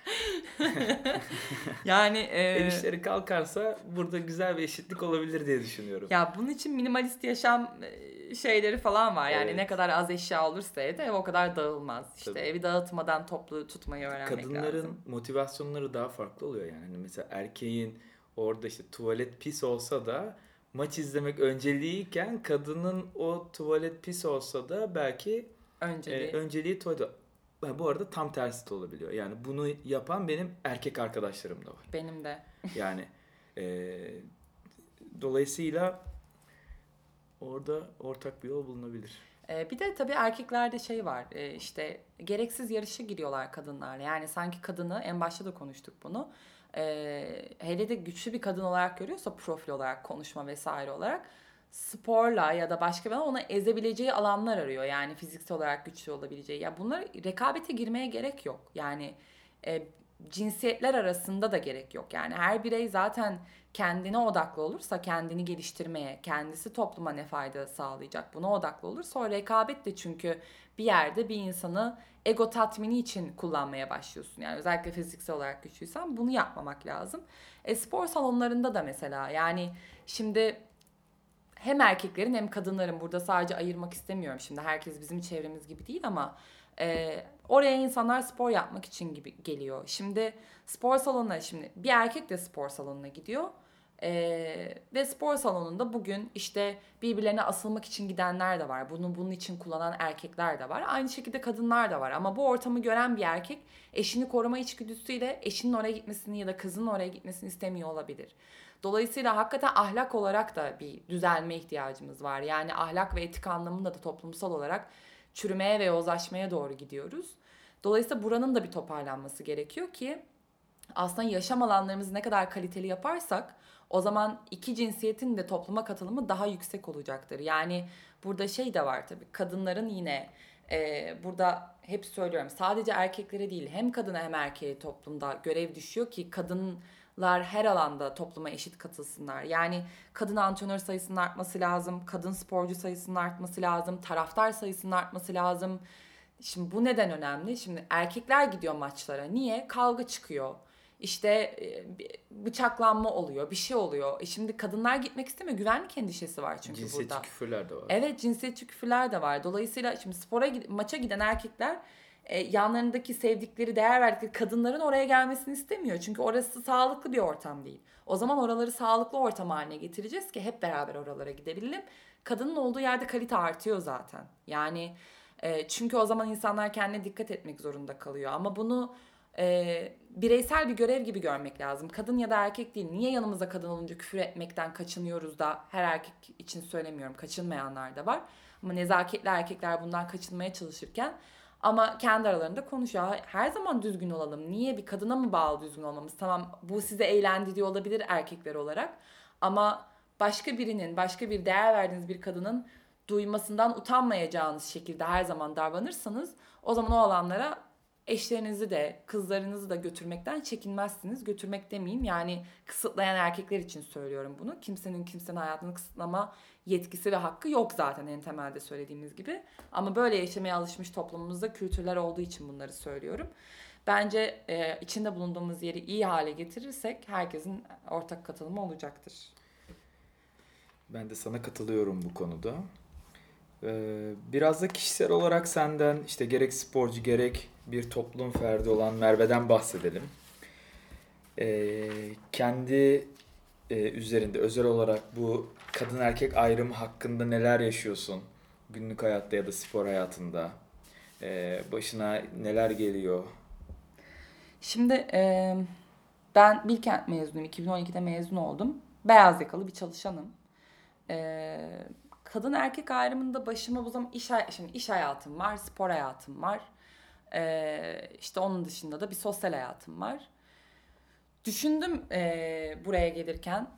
[laughs] yani e, El işleri kalkarsa burada güzel bir eşitlik olabilir diye düşünüyorum. ya bunun için minimalist yaşam e, şeyleri falan var. Yani Evet. ne kadar az eşya olursa evde ev o kadar dağılmaz. İşte Tabii. evi dağıtmadan toplu tutmayı öğrenmek Kadınların lazım. motivasyonları daha farklı oluyor yani. Hani mesela erkeğin orada işte tuvalet pis olsa da maç izlemek önceliğiyken kadının o tuvalet pis olsa da belki Önceliği. e, önceliği tuvalet. Bu arada tam tersi de olabiliyor. Yani bunu yapan benim erkek arkadaşlarım da var. Benim de. [laughs] Yani e, dolayısıyla orada ortak bir yol bulunabilir. Ee, bir de tabii erkeklerde şey var e, işte gereksiz yarışa giriyorlar kadınlarla. Yani sanki kadını en başta da konuştuk bunu. Ee, hele de güçlü bir kadın olarak görüyorsa profil olarak konuşma vesaire olarak sporla ya da başka bir ona ezebileceği alanlar arıyor. Yani fiziksel olarak güçlü olabileceği. Ya bunlar rekabete girmeye gerek yok. Yani e, cinsiyetler arasında da gerek yok. Yani her birey zaten kendine odaklı olursa kendini geliştirmeye, kendisi topluma ne fayda sağlayacak buna odaklı olursa o rekabet de çünkü bir yerde bir insanı ego tatmini için kullanmaya başlıyorsun. Yani özellikle fiziksel olarak güçlüysen bunu yapmamak lazım. E, spor salonlarında da mesela yani şimdi hem erkeklerin hem kadınların burada sadece ayırmak istemiyorum şimdi herkes bizim çevremiz gibi değil ama e, oraya insanlar spor yapmak için gibi geliyor. Şimdi spor salonuna şimdi bir erkek de spor salonuna gidiyor. Ee, ve spor salonunda bugün işte birbirlerine asılmak için gidenler de var. Bunu bunun için kullanan erkekler de var. Aynı şekilde kadınlar da var. Ama bu ortamı gören bir erkek eşini koruma içgüdüsüyle eşinin oraya gitmesini ya da kızının oraya gitmesini istemiyor olabilir. Dolayısıyla hakikaten ahlak olarak da bir düzelme ihtiyacımız var. Yani ahlak ve etik anlamında da toplumsal olarak çürümeye ve yozlaşmaya doğru gidiyoruz. Dolayısıyla buranın da bir toparlanması gerekiyor ki aslında yaşam alanlarımızı ne kadar kaliteli yaparsak o zaman iki cinsiyetin de topluma katılımı daha yüksek olacaktır. Yani burada şey de var tabii kadınların yine e, burada hep söylüyorum sadece erkeklere değil hem kadına hem erkeğe toplumda görev düşüyor ki kadınlar her alanda topluma eşit katılsınlar. Yani kadın antrenör sayısının artması lazım, kadın sporcu sayısının artması lazım, taraftar sayısının artması lazım. Şimdi bu neden önemli? Şimdi erkekler gidiyor maçlara. Niye? Kavga çıkıyor. İşte e, bıçaklanma oluyor, bir şey oluyor. E şimdi kadınlar gitmek istemiyor. Güvenlik endişesi var çünkü Cinsiyetçi burada. küfürler de var. Evet cinsiyetçi küfürler de var. Dolayısıyla şimdi spora maça giden erkekler e, yanlarındaki sevdikleri, değer verdikleri kadınların oraya gelmesini istemiyor. Çünkü orası sağlıklı bir ortam değil. O zaman oraları sağlıklı ortam haline getireceğiz ki hep beraber oralara gidebilelim. Kadının olduğu yerde kalite artıyor zaten. Yani e, çünkü o zaman insanlar kendine dikkat etmek zorunda kalıyor. Ama bunu e, bireysel bir görev gibi görmek lazım. Kadın ya da erkek değil. Niye yanımıza kadın olunca küfür etmekten kaçınıyoruz da her erkek için söylemiyorum. Kaçınmayanlar da var. Ama nezaketli erkekler bundan kaçınmaya çalışırken ama kendi aralarında konuşuyor. Her zaman düzgün olalım. Niye bir kadına mı bağlı düzgün olmamız? Tamam bu size eğlendiriyor olabilir erkekler olarak. Ama başka birinin, başka bir değer verdiğiniz bir kadının duymasından utanmayacağınız şekilde her zaman davranırsanız o zaman o alanlara eşlerinizi de kızlarınızı da götürmekten çekinmezsiniz. Götürmek demeyeyim yani kısıtlayan erkekler için söylüyorum bunu. Kimsenin kimsenin hayatını kısıtlama yetkisi ve hakkı yok zaten en temelde söylediğimiz gibi. Ama böyle yaşamaya alışmış toplumumuzda kültürler olduğu için bunları söylüyorum. Bence e, içinde bulunduğumuz yeri iyi hale getirirsek herkesin ortak katılımı olacaktır. Ben de sana katılıyorum bu konuda. Ee, biraz da kişisel olarak senden işte gerek sporcu gerek bir toplum ferdi olan Merve'den bahsedelim. Ee, kendi e, üzerinde özel olarak bu kadın erkek ayrımı hakkında neler yaşıyorsun? Günlük hayatta ya da spor hayatında. Ee, başına neler geliyor? Şimdi e, ben Bilkent mezunuyum. 2012'de mezun oldum. Beyaz yakalı bir çalışanım. E, kadın erkek ayrımında başıma bu zaman iş, şimdi iş hayatım var, spor hayatım var. E, işte onun dışında da bir sosyal hayatım var. Düşündüm e, buraya gelirken.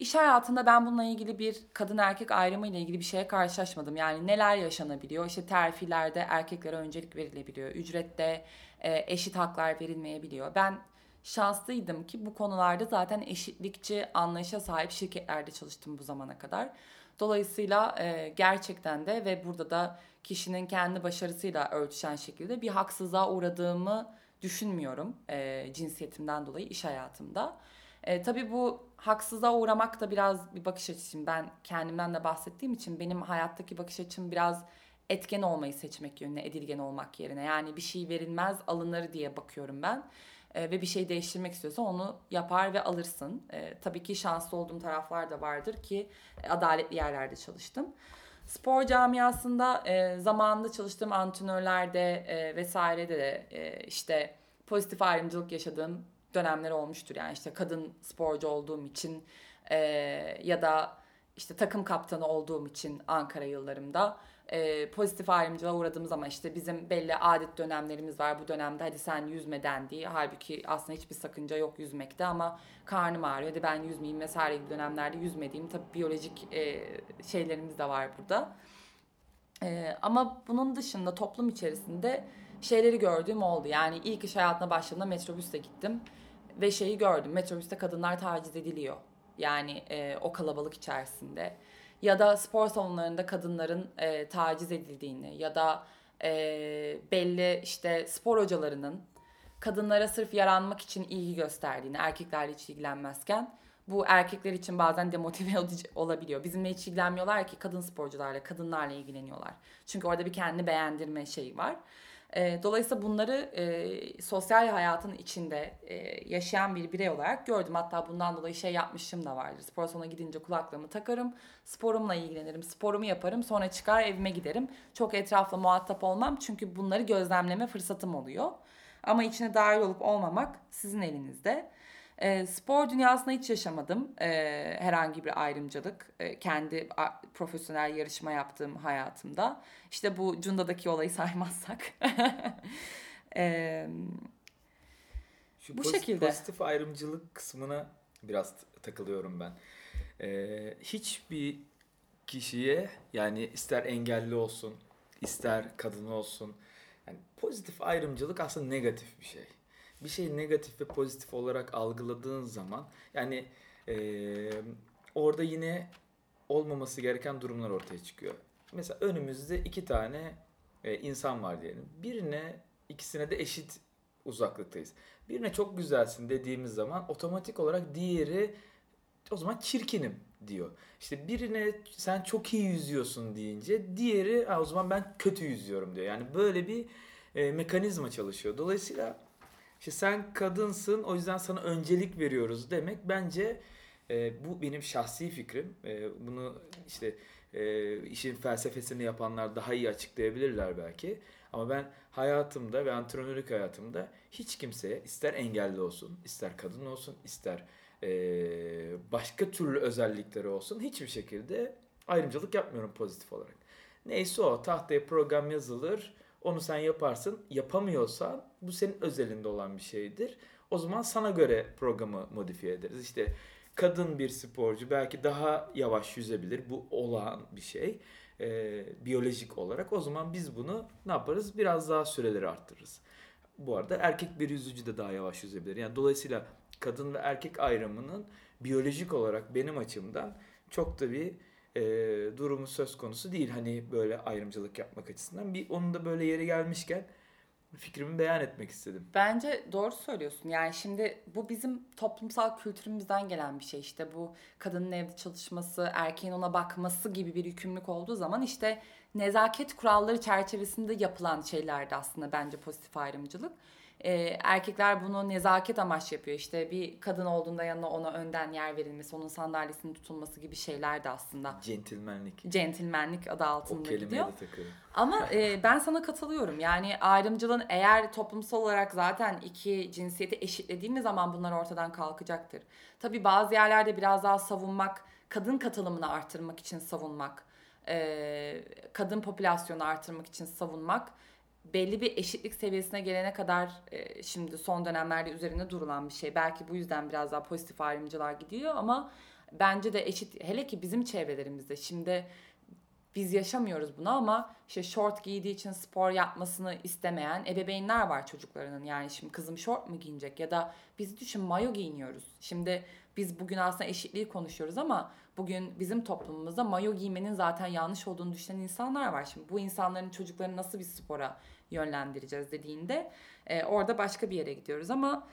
İş hayatında ben bununla ilgili bir kadın erkek ayrımı ile ilgili bir şeye karşılaşmadım. Yani neler yaşanabiliyor? İşte terfilerde erkeklere öncelik verilebiliyor. Ücrette e, eşit haklar verilmeyebiliyor. Ben şanslıydım ki bu konularda zaten eşitlikçi anlayışa sahip şirketlerde çalıştım bu zamana kadar. Dolayısıyla e, gerçekten de ve burada da kişinin kendi başarısıyla örtüşen şekilde bir haksızlığa uğradığımı düşünmüyorum e, cinsiyetimden dolayı iş hayatımda. E, tabii bu haksızlığa uğramak da biraz bir bakış açım. Ben kendimden de bahsettiğim için benim hayattaki bakış açım biraz etken olmayı seçmek yönüne, edilgen olmak yerine. Yani bir şey verilmez alınır diye bakıyorum ben. E, ve bir şey değiştirmek istiyorsan onu yapar ve alırsın. E, tabii ki şanslı olduğum taraflar da vardır ki e, adaletli yerlerde çalıştım. Spor camiasında e, zamanında çalıştığım antrenörlerde e, vesairede de e, işte pozitif ayrımcılık yaşadığım dönemler olmuştur. Yani işte kadın sporcu olduğum için e, ya da işte takım kaptanı olduğum için Ankara yıllarımda e, pozitif ayrımcılığa uğradığımız ama işte bizim belli adet dönemlerimiz var. Bu dönemde hadi sen yüzme dendiği. Halbuki aslında hiçbir sakınca yok yüzmekte ama karnım ağrıyor. Hadi ben yüzmeyeyim vesaire gibi dönemlerde yüzmediğim tabii biyolojik e, şeylerimiz de var burada. E, ama bunun dışında toplum içerisinde şeyleri gördüğüm oldu. Yani ilk iş hayatına başladığımda metrobüste gittim ve şeyi gördüm. Metrobüste kadınlar taciz ediliyor. Yani e, o kalabalık içerisinde ya da spor salonlarında kadınların e, taciz edildiğini ya da e, belli işte spor hocalarının kadınlara sırf yaranmak için ilgi gösterdiğini, erkeklerle hiç ilgilenmezken bu erkekler için bazen demotive [laughs] olabiliyor. Bizimle hiç ilgilenmiyorlar ki kadın sporcularla, kadınlarla ilgileniyorlar. Çünkü orada bir kendini beğendirme şeyi var. Dolayısıyla bunları e, sosyal hayatın içinde e, yaşayan bir birey olarak gördüm. Hatta bundan dolayı şey yapmışım da vardır. Spor salonuna gidince kulaklığımı takarım, sporumla ilgilenirim, sporumu yaparım, sonra çıkar evime giderim. Çok etrafla muhatap olmam çünkü bunları gözlemleme fırsatım oluyor. Ama içine dahil olup olmamak sizin elinizde. E, spor dünyasında hiç yaşamadım e, herhangi bir ayrımcılık. E, kendi a, profesyonel yarışma yaptığım hayatımda. İşte bu Cunda'daki olayı [laughs] saymazsak. [laughs] e, Şu bu pozitif, şekilde. Pozitif ayrımcılık kısmına biraz takılıyorum ben. E, hiçbir kişiye yani ister engelli olsun, ister kadın olsun. Yani pozitif ayrımcılık aslında negatif bir şey bir şeyi negatif ve pozitif olarak algıladığın zaman yani e, orada yine olmaması gereken durumlar ortaya çıkıyor. Mesela önümüzde iki tane e, insan var diyelim. Birine ikisine de eşit uzaklıktayız. Birine çok güzelsin dediğimiz zaman otomatik olarak diğeri o zaman çirkinim diyor. İşte birine sen çok iyi yüzüyorsun deyince diğeri o zaman ben kötü yüzüyorum diyor. Yani böyle bir e, mekanizma çalışıyor. Dolayısıyla işte sen kadınsın o yüzden sana öncelik veriyoruz demek bence e, bu benim şahsi fikrim. E, bunu işte e, işin felsefesini yapanlar daha iyi açıklayabilirler belki. Ama ben hayatımda ve antrenörlük hayatımda hiç kimseye ister engelli olsun, ister kadın olsun, ister e, başka türlü özellikleri olsun hiçbir şekilde ayrımcılık yapmıyorum pozitif olarak. Neyse o tahtaya program yazılır onu sen yaparsın. Yapamıyorsan bu senin özelinde olan bir şeydir. O zaman sana göre programı modifiye ederiz. İşte kadın bir sporcu belki daha yavaş yüzebilir. Bu olağan bir şey. Ee, biyolojik olarak. O zaman biz bunu ne yaparız? Biraz daha süreleri arttırırız. Bu arada erkek bir yüzücü de daha yavaş yüzebilir. Yani dolayısıyla kadın ve erkek ayrımının biyolojik olarak benim açımdan çok da bir e, durumu söz konusu değil. Hani böyle ayrımcılık yapmak açısından. Bir onun da böyle yeri gelmişken fikrimi beyan etmek istedim. Bence doğru söylüyorsun. Yani şimdi bu bizim toplumsal kültürümüzden gelen bir şey. İşte bu kadının evde çalışması, erkeğin ona bakması gibi bir yükümlülük olduğu zaman işte nezaket kuralları çerçevesinde yapılan şeylerdi aslında bence pozitif ayrımcılık e, erkekler bunu nezaket amaç yapıyor. İşte bir kadın olduğunda yanına ona önden yer verilmesi, onun sandalyesinin tutulması gibi şeyler de aslında. Centilmenlik. Centilmenlik adı altında o gidiyor. Ama e, ben sana katılıyorum. Yani ayrımcılığın eğer toplumsal olarak zaten iki cinsiyeti eşitlediğimiz zaman bunlar ortadan kalkacaktır. Tabii bazı yerlerde biraz daha savunmak, kadın katılımını artırmak için savunmak, e, kadın popülasyonu artırmak için savunmak belli bir eşitlik seviyesine gelene kadar e, şimdi son dönemlerde üzerine durulan bir şey. Belki bu yüzden biraz daha pozitif ayrımcılar gidiyor ama bence de eşit hele ki bizim çevrelerimizde şimdi biz yaşamıyoruz bunu ama işte short giydiği için spor yapmasını istemeyen ebeveynler var çocuklarının. Yani şimdi kızım short mu giyinecek ya da biz düşün mayo giyiniyoruz. Şimdi biz bugün aslında eşitliği konuşuyoruz ama bugün bizim toplumumuzda mayo giymenin zaten yanlış olduğunu düşünen insanlar var. Şimdi bu insanların çocuklarını nasıl bir spora yönlendireceğiz dediğinde e, orada başka bir yere gidiyoruz ama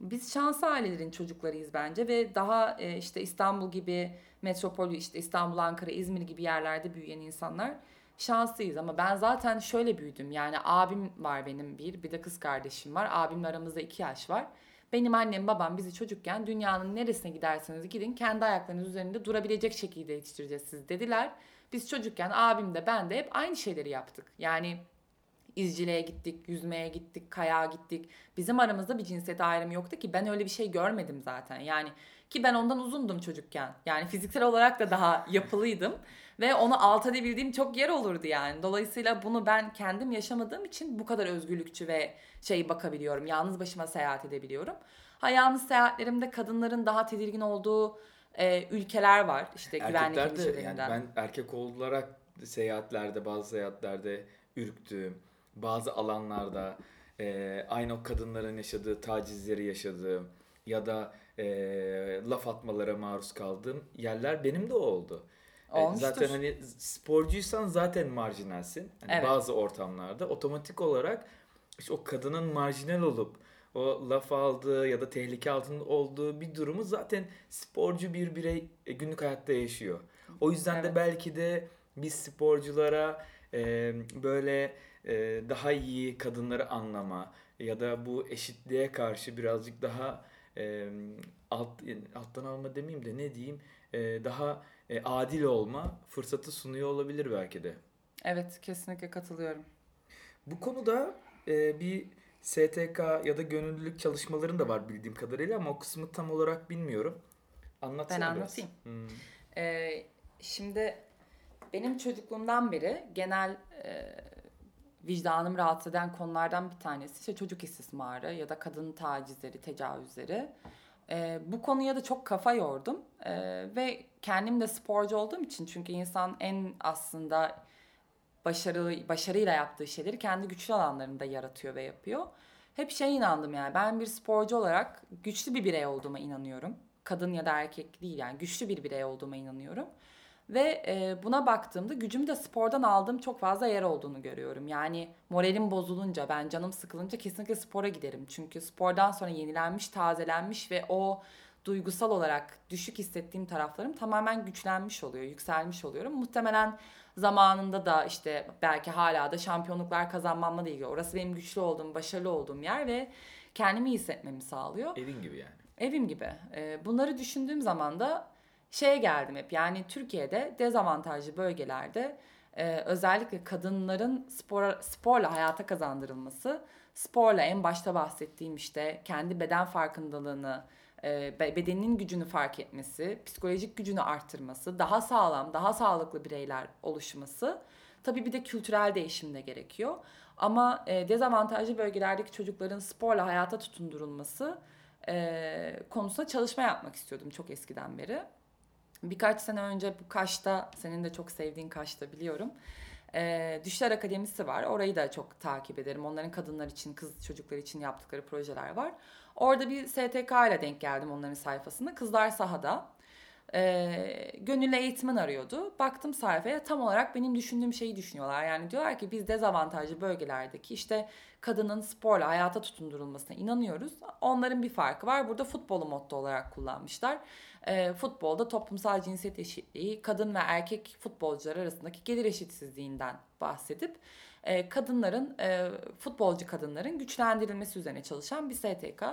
biz şanslı ailelerin çocuklarıyız bence ve daha e, işte İstanbul gibi metropol işte İstanbul, Ankara, İzmir gibi yerlerde büyüyen insanlar şanslıyız ama ben zaten şöyle büyüdüm. Yani abim var benim bir, bir de kız kardeşim var. Abimle aramızda iki yaş var. Benim annem babam bizi çocukken dünyanın neresine giderseniz gidin kendi ayaklarınız üzerinde durabilecek şekilde yetiştireceğiz siz dediler. Biz çocukken abim de ben de hep aynı şeyleri yaptık. Yani izciliğe gittik, yüzmeye gittik, kayağa gittik. Bizim aramızda bir cinsiyet ayrımı yoktu ki ben öyle bir şey görmedim zaten. Yani ki ben ondan uzundum çocukken. Yani fiziksel olarak da daha yapılıydım. Ve onu alt edebildiğim çok yer olurdu yani. Dolayısıyla bunu ben kendim yaşamadığım için bu kadar özgürlükçü ve şey bakabiliyorum. Yalnız başıma seyahat edebiliyorum. Ha yalnız seyahatlerimde kadınların daha tedirgin olduğu e, ülkeler var. İşte güvenlik Erkekler de yani ben erkek olarak seyahatlerde bazı seyahatlerde ürktüğüm, bazı alanlarda e, aynı o kadınların yaşadığı tacizleri yaşadığım ya da e, laf atmalara maruz kaldığım yerler benim de oldu. E, zaten hani sporcuysan zaten marjinalsin. Hani evet. Bazı ortamlarda otomatik olarak işte o kadının marjinal olup o laf aldığı ya da tehlike altında olduğu bir durumu zaten sporcu bir birey e, günlük hayatta yaşıyor. O yüzden evet. de belki de biz sporculara e, böyle daha iyi kadınları anlama ya da bu eşitliğe karşı birazcık daha e, alt alttan alma demeyeyim de ne diyeyim e, daha e, adil olma fırsatı sunuyor olabilir belki de. Evet kesinlikle katılıyorum. Bu konuda e, bir STK ya da gönüllülük çalışmaların da var bildiğim kadarıyla ama o kısmı tam olarak bilmiyorum. Anlatsana Ben anlatayım. Hmm. Ee, şimdi benim çocukluğumdan beri genel e, vicdanım rahatsız eden konulardan bir tanesi işte çocuk istismarı ya da kadın tacizleri, tecavüzleri. E, bu konuya da çok kafa yordum e, ve kendim de sporcu olduğum için çünkü insan en aslında başarılı başarıyla yaptığı şeyleri kendi güçlü alanlarında yaratıyor ve yapıyor. Hep şey inandım yani ben bir sporcu olarak güçlü bir birey olduğuma inanıyorum. Kadın ya da erkek değil yani güçlü bir birey olduğuma inanıyorum. Ve e, buna baktığımda gücümü de spordan aldığım çok fazla yer olduğunu görüyorum. Yani moralim bozulunca, ben canım sıkılınca kesinlikle spora giderim. Çünkü spordan sonra yenilenmiş, tazelenmiş ve o duygusal olarak düşük hissettiğim taraflarım tamamen güçlenmiş oluyor, yükselmiş oluyorum. Muhtemelen zamanında da işte belki hala da şampiyonluklar kazanmamla da ilgili. Orası benim güçlü olduğum, başarılı olduğum yer ve kendimi iyi hissetmemi sağlıyor. Evin gibi yani. Evim gibi. Bunları düşündüğüm zaman da şeye geldim hep yani Türkiye'de dezavantajlı bölgelerde e, özellikle kadınların spor, sporla hayata kazandırılması, sporla en başta bahsettiğim işte kendi beden farkındalığını, e, bedeninin gücünü fark etmesi, psikolojik gücünü arttırması, daha sağlam, daha sağlıklı bireyler oluşması. Tabii bir de kültürel değişim de gerekiyor. Ama e, dezavantajlı bölgelerdeki çocukların sporla hayata tutundurulması e, konusunda çalışma yapmak istiyordum çok eskiden beri. Birkaç sene önce bu Kaş'ta, senin de çok sevdiğin Kaş'ta biliyorum. E, Düşler Akademisi var. Orayı da çok takip ederim. Onların kadınlar için, kız çocuklar için yaptıkları projeler var. Orada bir STK ile denk geldim onların sayfasında. Kızlar sahada. E, gönüllü eğitmen arıyordu. Baktım sayfaya tam olarak benim düşündüğüm şeyi düşünüyorlar. Yani diyorlar ki biz dezavantajlı bölgelerdeki işte kadının sporla hayata tutundurulmasına inanıyoruz. Onların bir farkı var. Burada futbolu motto olarak kullanmışlar e, futbolda toplumsal cinsiyet eşitliği, kadın ve erkek futbolcular arasındaki gelir eşitsizliğinden bahsedip e, kadınların, e, futbolcu kadınların güçlendirilmesi üzerine çalışan bir STK.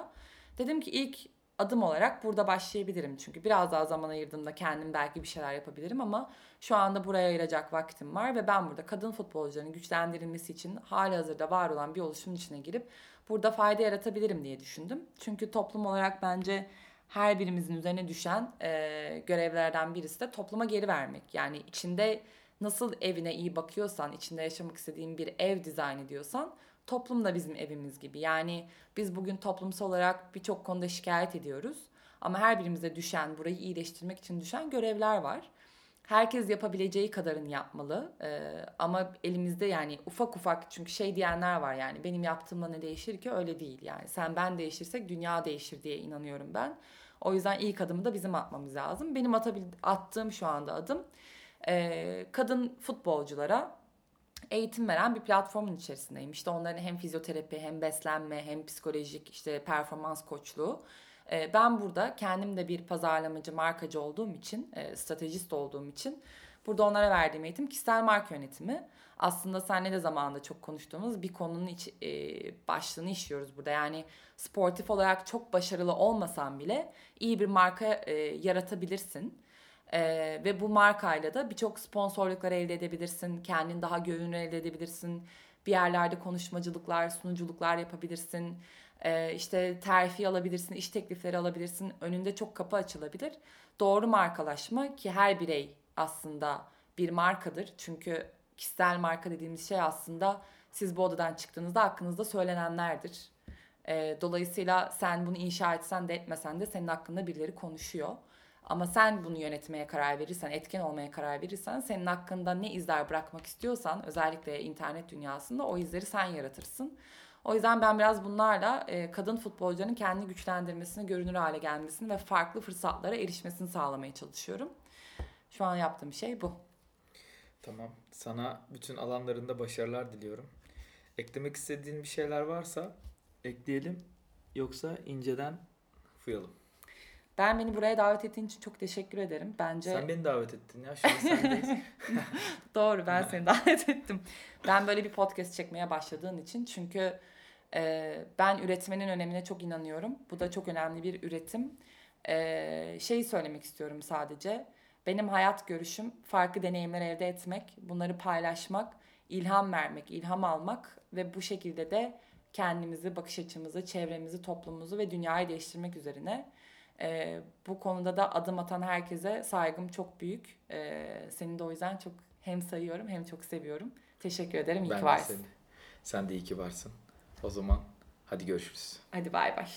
Dedim ki ilk adım olarak burada başlayabilirim çünkü biraz daha zaman ayırdığımda kendim belki bir şeyler yapabilirim ama şu anda buraya ayıracak vaktim var ve ben burada kadın futbolcuların güçlendirilmesi için hali hazırda var olan bir oluşumun içine girip burada fayda yaratabilirim diye düşündüm. Çünkü toplum olarak bence her birimizin üzerine düşen e, görevlerden birisi de topluma geri vermek. Yani içinde nasıl evine iyi bakıyorsan, içinde yaşamak istediğin bir ev dizayn ediyorsan toplum da bizim evimiz gibi. Yani biz bugün toplumsal olarak birçok konuda şikayet ediyoruz. Ama her birimize düşen, burayı iyileştirmek için düşen görevler var. Herkes yapabileceği kadarını yapmalı. Ee, ama elimizde yani ufak ufak çünkü şey diyenler var yani benim yaptığımla ne değişir ki öyle değil yani. Sen ben değişirsek dünya değişir diye inanıyorum ben. O yüzden ilk adımı da bizim atmamız lazım. Benim atabil attığım şu anda adım e, kadın futbolculara eğitim veren bir platformun içerisindeyim. İşte onların hem fizyoterapi hem beslenme hem psikolojik işte performans koçluğu. E, ben burada kendim de bir pazarlamacı, markacı olduğum için, e, stratejist olduğum için burada onlara verdiğim eğitim kişisel marka yönetimi. Aslında seninle de zamanında çok konuştuğumuz bir konunun iç, e, başlığını işliyoruz burada. Yani sportif olarak çok başarılı olmasan bile iyi bir marka e, yaratabilirsin. Ee, ve bu markayla da birçok sponsorluklar elde edebilirsin. Kendin daha görünür elde edebilirsin. Bir yerlerde konuşmacılıklar, sunuculuklar yapabilirsin. Ee, işte terfi alabilirsin, iş teklifleri alabilirsin. Önünde çok kapı açılabilir. Doğru markalaşma ki her birey aslında bir markadır. Çünkü kişisel marka dediğimiz şey aslında siz bu odadan çıktığınızda hakkınızda söylenenlerdir. Ee, dolayısıyla sen bunu inşa etsen de etmesen de senin hakkında birileri konuşuyor. Ama sen bunu yönetmeye karar verirsen, etken olmaya karar verirsen senin hakkında ne izler bırakmak istiyorsan özellikle internet dünyasında o izleri sen yaratırsın. O yüzden ben biraz bunlarla e, kadın futbolcuların kendi güçlendirmesini, görünür hale gelmesini ve farklı fırsatlara erişmesini sağlamaya çalışıyorum. Şu an yaptığım şey bu. Tamam. Sana bütün alanlarında başarılar diliyorum. Eklemek istediğin bir şeyler varsa ekleyelim. Yoksa inceden fıyalım. Ben beni buraya davet ettiğin için çok teşekkür ederim. Bence Sen beni davet ettin ya. Şu an sendeyiz. [laughs] Doğru ben seni davet ettim. Ben böyle bir podcast çekmeye başladığın için çünkü e, ben üretmenin önemine çok inanıyorum. Bu da çok önemli bir üretim. E, şeyi söylemek istiyorum sadece. Benim hayat görüşüm farklı deneyimler elde etmek, bunları paylaşmak, ilham vermek, ilham almak ve bu şekilde de kendimizi, bakış açımızı, çevremizi, toplumumuzu ve dünyayı değiştirmek üzerine. E, bu konuda da adım atan herkese saygım çok büyük. E, seni de o yüzden çok hem sayıyorum hem çok seviyorum. Teşekkür ederim. İyi ben ki de varsın. seni. Sen de iyi ki varsın. O zaman hadi görüşürüz. Hadi bay bay.